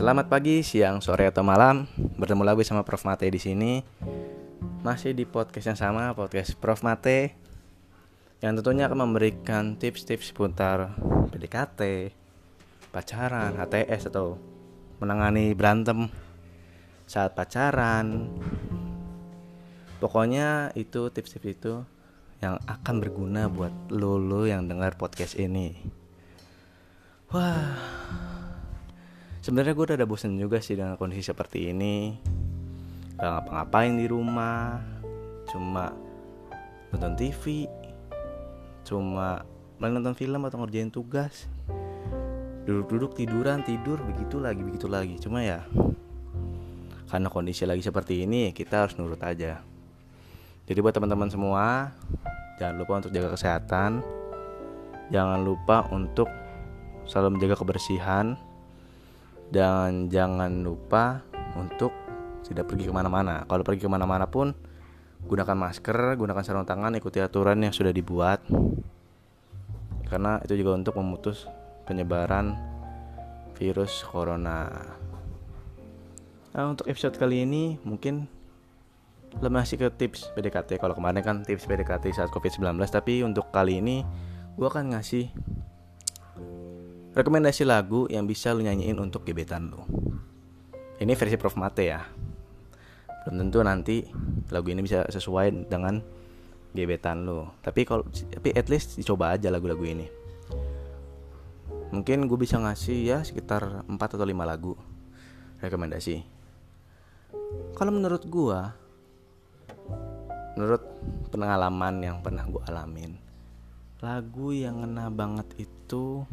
Selamat pagi, siang, sore atau malam. Bertemu lagi sama Prof Mate di sini. Masih di podcast yang sama, podcast Prof Mate. Yang tentunya akan memberikan tips-tips seputar PDKT, pacaran, HTS atau menangani berantem saat pacaran. Pokoknya itu tips-tips itu yang akan berguna buat lo yang dengar podcast ini. Wah, sebenarnya gue udah ada bosen juga sih dengan kondisi seperti ini. Gak ngapa-ngapain di rumah, cuma nonton TV, cuma main nonton film atau ngerjain tugas. Duduk-duduk tiduran tidur begitu lagi begitu lagi. Cuma ya karena kondisi lagi seperti ini kita harus nurut aja. Jadi buat teman-teman semua, jangan lupa untuk jaga kesehatan. Jangan lupa untuk selalu menjaga kebersihan dan jangan lupa untuk tidak pergi ke mana-mana. Kalau pergi ke mana-mana pun gunakan masker, gunakan sarung tangan, ikuti aturan yang sudah dibuat. Karena itu juga untuk memutus penyebaran virus corona. Nah, untuk episode kali ini mungkin lebih masih ke tips PDKT kalau kemarin kan tips PDKT saat COVID-19 tapi untuk kali ini gue akan ngasih rekomendasi lagu yang bisa lu nyanyiin untuk gebetan lu. Ini versi Prof. Mate ya. Belum tentu nanti lagu ini bisa sesuai dengan gebetan lu. Tapi kalau tapi at least dicoba aja lagu-lagu ini. Mungkin gue bisa ngasih ya sekitar 4 atau 5 lagu rekomendasi. Kalau menurut gue menurut pengalaman yang pernah gue alamin lagu yang ngena banget itu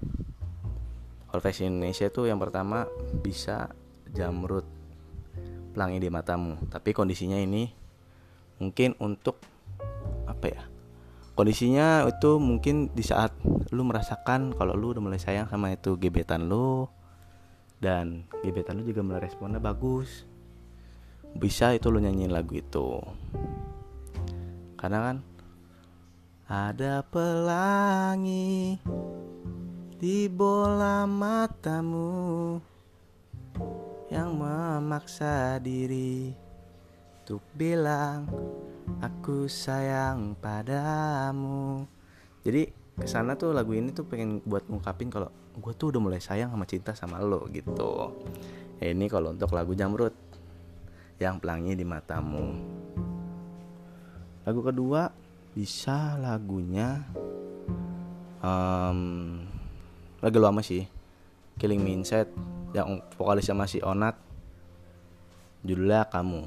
kalau versi Indonesia itu yang pertama bisa Jamrut Pelangi di matamu. Tapi kondisinya ini mungkin untuk apa ya kondisinya itu mungkin di saat lu merasakan kalau lu udah mulai sayang sama itu gebetan lu dan gebetan lu juga mulai responnya bagus bisa itu lu nyanyiin lagu itu. Karena kan ada pelangi di bola matamu yang memaksa diri untuk bilang aku sayang padamu. Jadi ke sana tuh lagu ini tuh pengen buat ngungkapin kalau gue tuh udah mulai sayang sama cinta sama lo gitu. ini kalau untuk lagu Jamrut yang pelangi di matamu. Lagu kedua bisa lagunya um, lagu lama sih. Killing Inside yang vokalisnya masih Onat. Judulnya Kamu.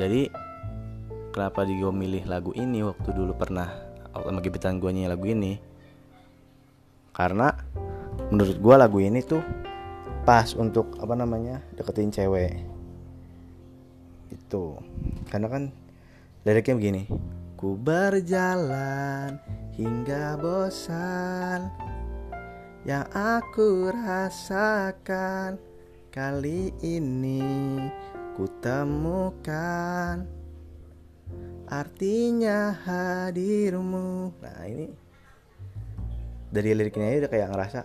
Jadi kenapa di gue milih lagu ini? Waktu dulu pernah sama gebetan gue nyanyi lagu ini. Karena menurut gue lagu ini tuh pas untuk apa namanya deketin cewek. Itu karena kan liriknya begini. Ku berjalan hingga bosan yang aku rasakan kali ini ku temukan. Artinya hadirmu. Nah ini dari liriknya ini udah kayak ngerasa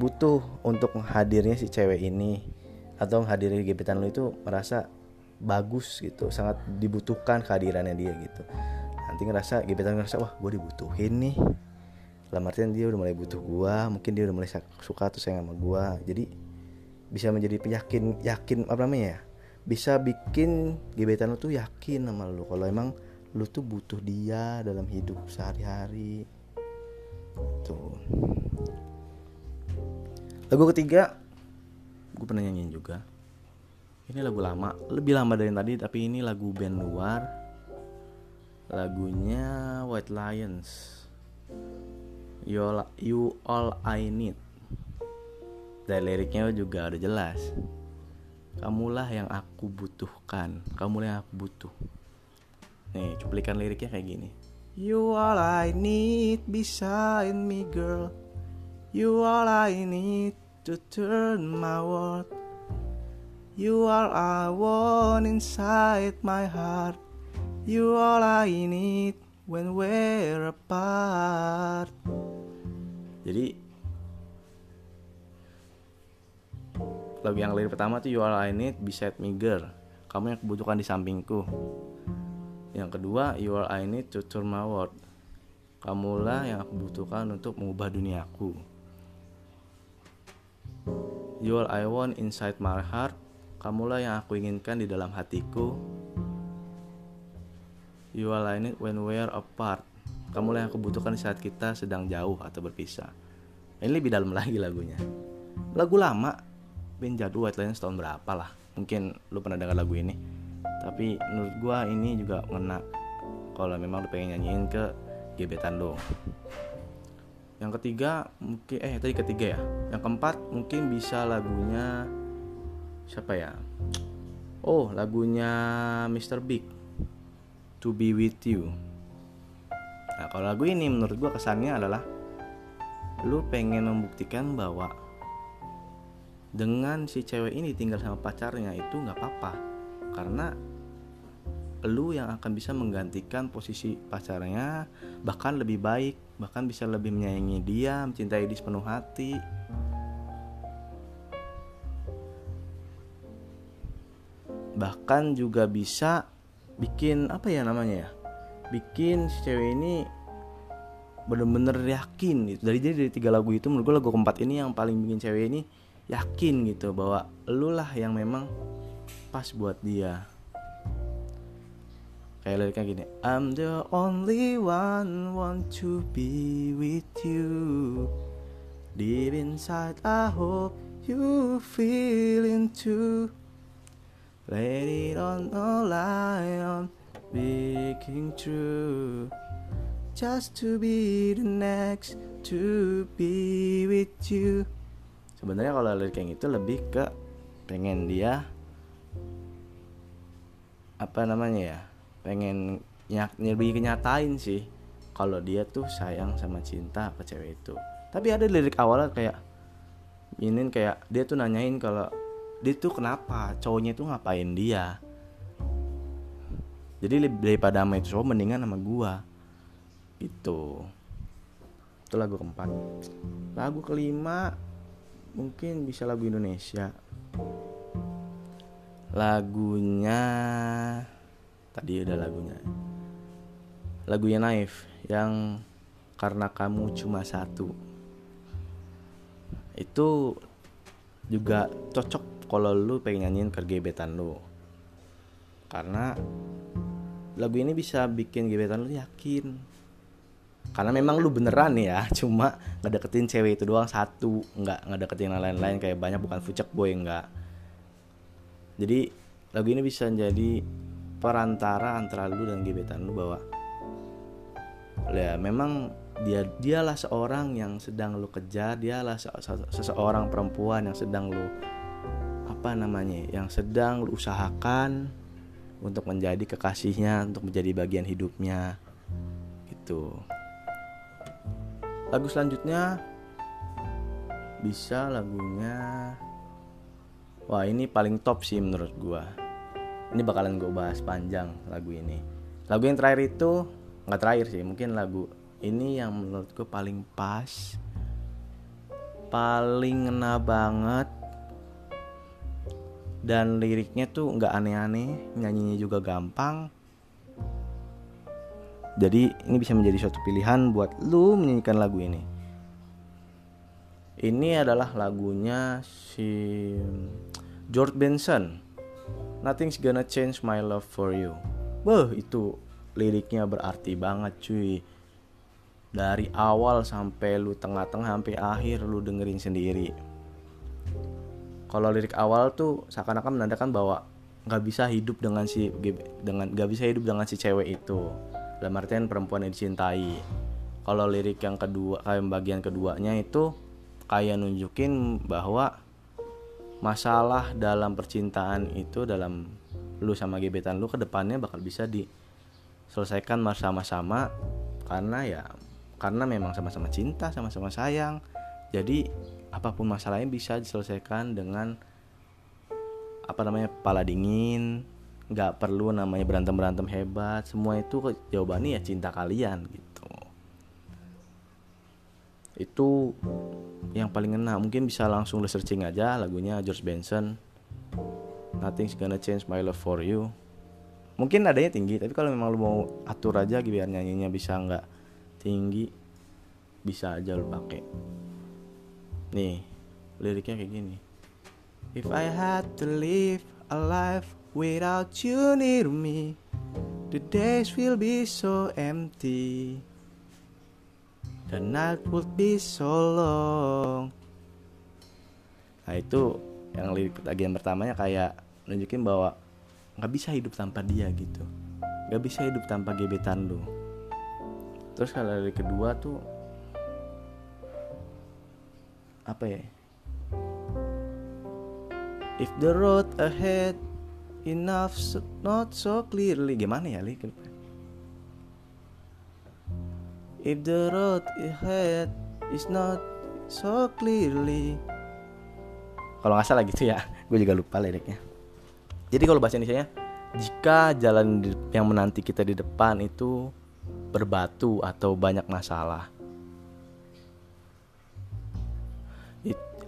butuh untuk hadirnya si cewek ini atau hadirnya gebetan lo itu merasa bagus gitu sangat dibutuhkan kehadirannya dia gitu. Nanti ngerasa gebetan ngerasa wah gue dibutuhin nih dalam artian dia udah mulai butuh gue mungkin dia udah mulai suka tuh sayang sama gue jadi bisa menjadi peyakin yakin apa namanya ya? Bisa bikin gebetan lo tuh yakin sama lo kalau emang lo tuh butuh dia dalam hidup sehari-hari. Tuh. Lagu ketiga gue pernah nyanyiin juga. Ini lagu lama lebih lama dari tadi tapi ini lagu band luar. Lagunya White Lions you all, you all I need. Dan liriknya juga udah jelas. Kamulah yang aku butuhkan. Kamulah yang aku butuh. Nih cuplikan liriknya kayak gini. You all I need beside me girl. You all I need to turn my world. You are I want inside my heart. You all I need when we're apart. Jadi lagu yang lirik pertama tuh You All I Need Beside Me Girl. Kamu yang kebutuhan di sampingku. Yang kedua You All I Need to Turn My World. Kamulah yang aku butuhkan untuk mengubah duniaku. You All I Want Inside My Heart kamulah yang aku inginkan di dalam hatiku. You All I Need When We're Apart kamulah yang aku butuhkan saat kita sedang jauh atau berpisah. Ini lebih dalam lagi lagunya. Lagu lama band jadul White Lion tahun berapa lah. Mungkin lu pernah dengar lagu ini. Tapi menurut gua ini juga ngena kalau memang lu pengen nyanyiin ke gebetan lo yang ketiga mungkin eh tadi ketiga ya. Yang keempat mungkin bisa lagunya siapa ya? Oh lagunya Mr. Big To Be With You nah kalau lagu ini menurut gua kesannya adalah lu pengen membuktikan bahwa dengan si cewek ini tinggal sama pacarnya itu nggak apa-apa. Karena lu yang akan bisa menggantikan posisi pacarnya bahkan lebih baik bahkan bisa lebih menyayangi dia mencintai dia sepenuh hati. Bahkan juga bisa bikin apa ya namanya ya bikin si cewek ini bener-bener yakin gitu. dari jadi dari tiga lagu itu menurut gue lagu keempat ini yang paling bikin cewek ini yakin gitu bahwa lu lah yang memang pas buat dia. Kayak liriknya gini I'm the only one want to be with you. Deep inside I hope you feeling too let it on no lie on speaking true. Just to be the next to be with you. Sebenarnya kalau lirik yang itu lebih ke pengen dia apa namanya ya pengen nyak lebih kenyatain sih kalau dia tuh sayang sama cinta ke cewek itu. Tapi ada lirik awalnya kayak ini kayak dia tuh nanyain kalau dia tuh kenapa cowoknya tuh ngapain dia jadi daripada sama itu cowok mendingan sama gua. Itu itu lagu keempat. Lagu kelima mungkin bisa lagu Indonesia. Lagunya tadi udah lagunya. Lagunya Naif yang karena kamu cuma satu. Itu juga cocok kalau lu pengen nyanyiin ke gebetan lu. Karena lagu ini bisa bikin gebetan lu yakin. Karena memang lu beneran ya cuma ngedeketin cewek itu doang satu nggak ngedeketin yang lain-lain kayak banyak bukan fucek boy nggak. Jadi lagu ini bisa jadi perantara antara lu dan gebetan lu bahwa ya memang dia dialah seorang yang sedang lu kejar dialah se se seseorang perempuan yang sedang lu apa namanya yang sedang lu usahakan untuk menjadi kekasihnya untuk menjadi bagian hidupnya gitu. Lagu selanjutnya bisa lagunya wah ini paling top sih menurut gua. Ini bakalan gue bahas panjang lagu ini. Lagu yang terakhir itu nggak terakhir sih mungkin lagu ini yang menurut gue paling pas paling ngena banget dan liriknya tuh nggak aneh-aneh nyanyinya juga gampang jadi ini bisa menjadi suatu pilihan buat lu menyanyikan lagu ini. Ini adalah lagunya si George Benson. Nothing's gonna change my love for you. Wah, itu liriknya berarti banget cuy. Dari awal sampai lu tengah-tengah sampai akhir lu dengerin sendiri. Kalau lirik awal tuh seakan-akan menandakan bahwa nggak bisa hidup dengan si dengan nggak bisa hidup dengan si cewek itu. Dalam artian perempuan yang dicintai. Kalau lirik yang kedua kayak bagian keduanya itu kayak nunjukin bahwa masalah dalam percintaan itu dalam lu sama gebetan lu ke depannya bakal bisa diselesaikan bersama-sama karena ya karena memang sama-sama cinta sama-sama sayang. Jadi apa pun masalahnya bisa diselesaikan dengan apa namanya kepala dingin nggak perlu namanya berantem berantem hebat semua itu jawabannya ya cinta kalian gitu. Itu yang paling ngena. Mungkin bisa langsung lu searching aja lagunya George Benson. Nothing's gonna change my love for you. Mungkin adanya tinggi tapi kalau memang lu mau atur aja biar nyanyinya bisa nggak tinggi bisa aja lu pakai nih liriknya kayak gini. If I had to live a life without you near me The days will be so empty. The night would be so long. Nah itu yang lirik bagian pertamanya kayak nunjukin bahwa nggak bisa hidup tanpa dia gitu. Nggak bisa hidup tanpa gebetan lu. Terus kalau dari kedua tuh apa ya? If the road ahead enough so, not so clearly. Gimana ya li? If the road ahead is not so clearly. Kalau nggak salah gitu ya gue juga lupa liriknya. Jadi kalau bahasa Indonesia jika jalan yang menanti kita di depan itu berbatu atau banyak masalah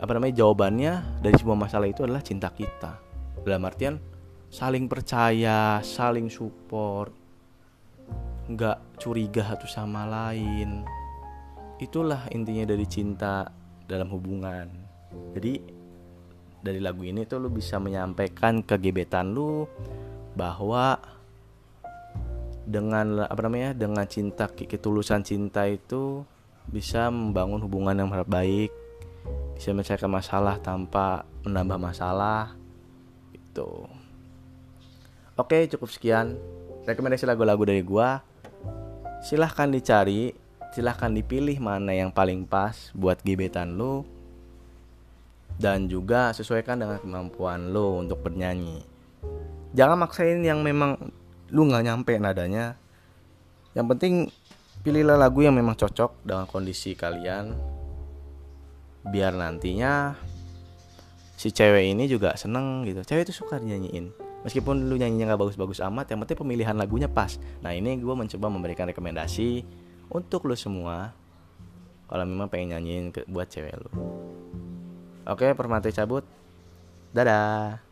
apa namanya jawabannya dari semua masalah itu adalah cinta kita. Dalam artian saling percaya saling support nggak curiga satu sama lain. Itulah intinya dari cinta dalam hubungan. Jadi dari lagu ini tuh lu bisa menyampaikan ke gebetan lu bahwa dengan apa namanya dengan cinta ketulusan cinta itu bisa membangun hubungan yang baik bisa menyelesaikan masalah tanpa menambah masalah itu oke cukup sekian. Rekomendasi lagu-lagu dari gua. Silahkan dicari silahkan dipilih mana yang paling pas buat gebetan lo dan juga sesuaikan dengan kemampuan lo untuk bernyanyi. Jangan maksain yang memang lu nggak nyampe nadanya. Yang penting pilihlah lagu yang memang cocok dengan kondisi kalian biar nantinya si cewek ini juga seneng gitu. Cewek itu suka nyanyiin meskipun lu nyanyinya nggak bagus-bagus amat yang penting pemilihan lagunya pas. Nah ini gue mencoba memberikan rekomendasi untuk lu semua kalau memang pengen nyanyiin buat cewek lu. Oke permati cabut. Dadah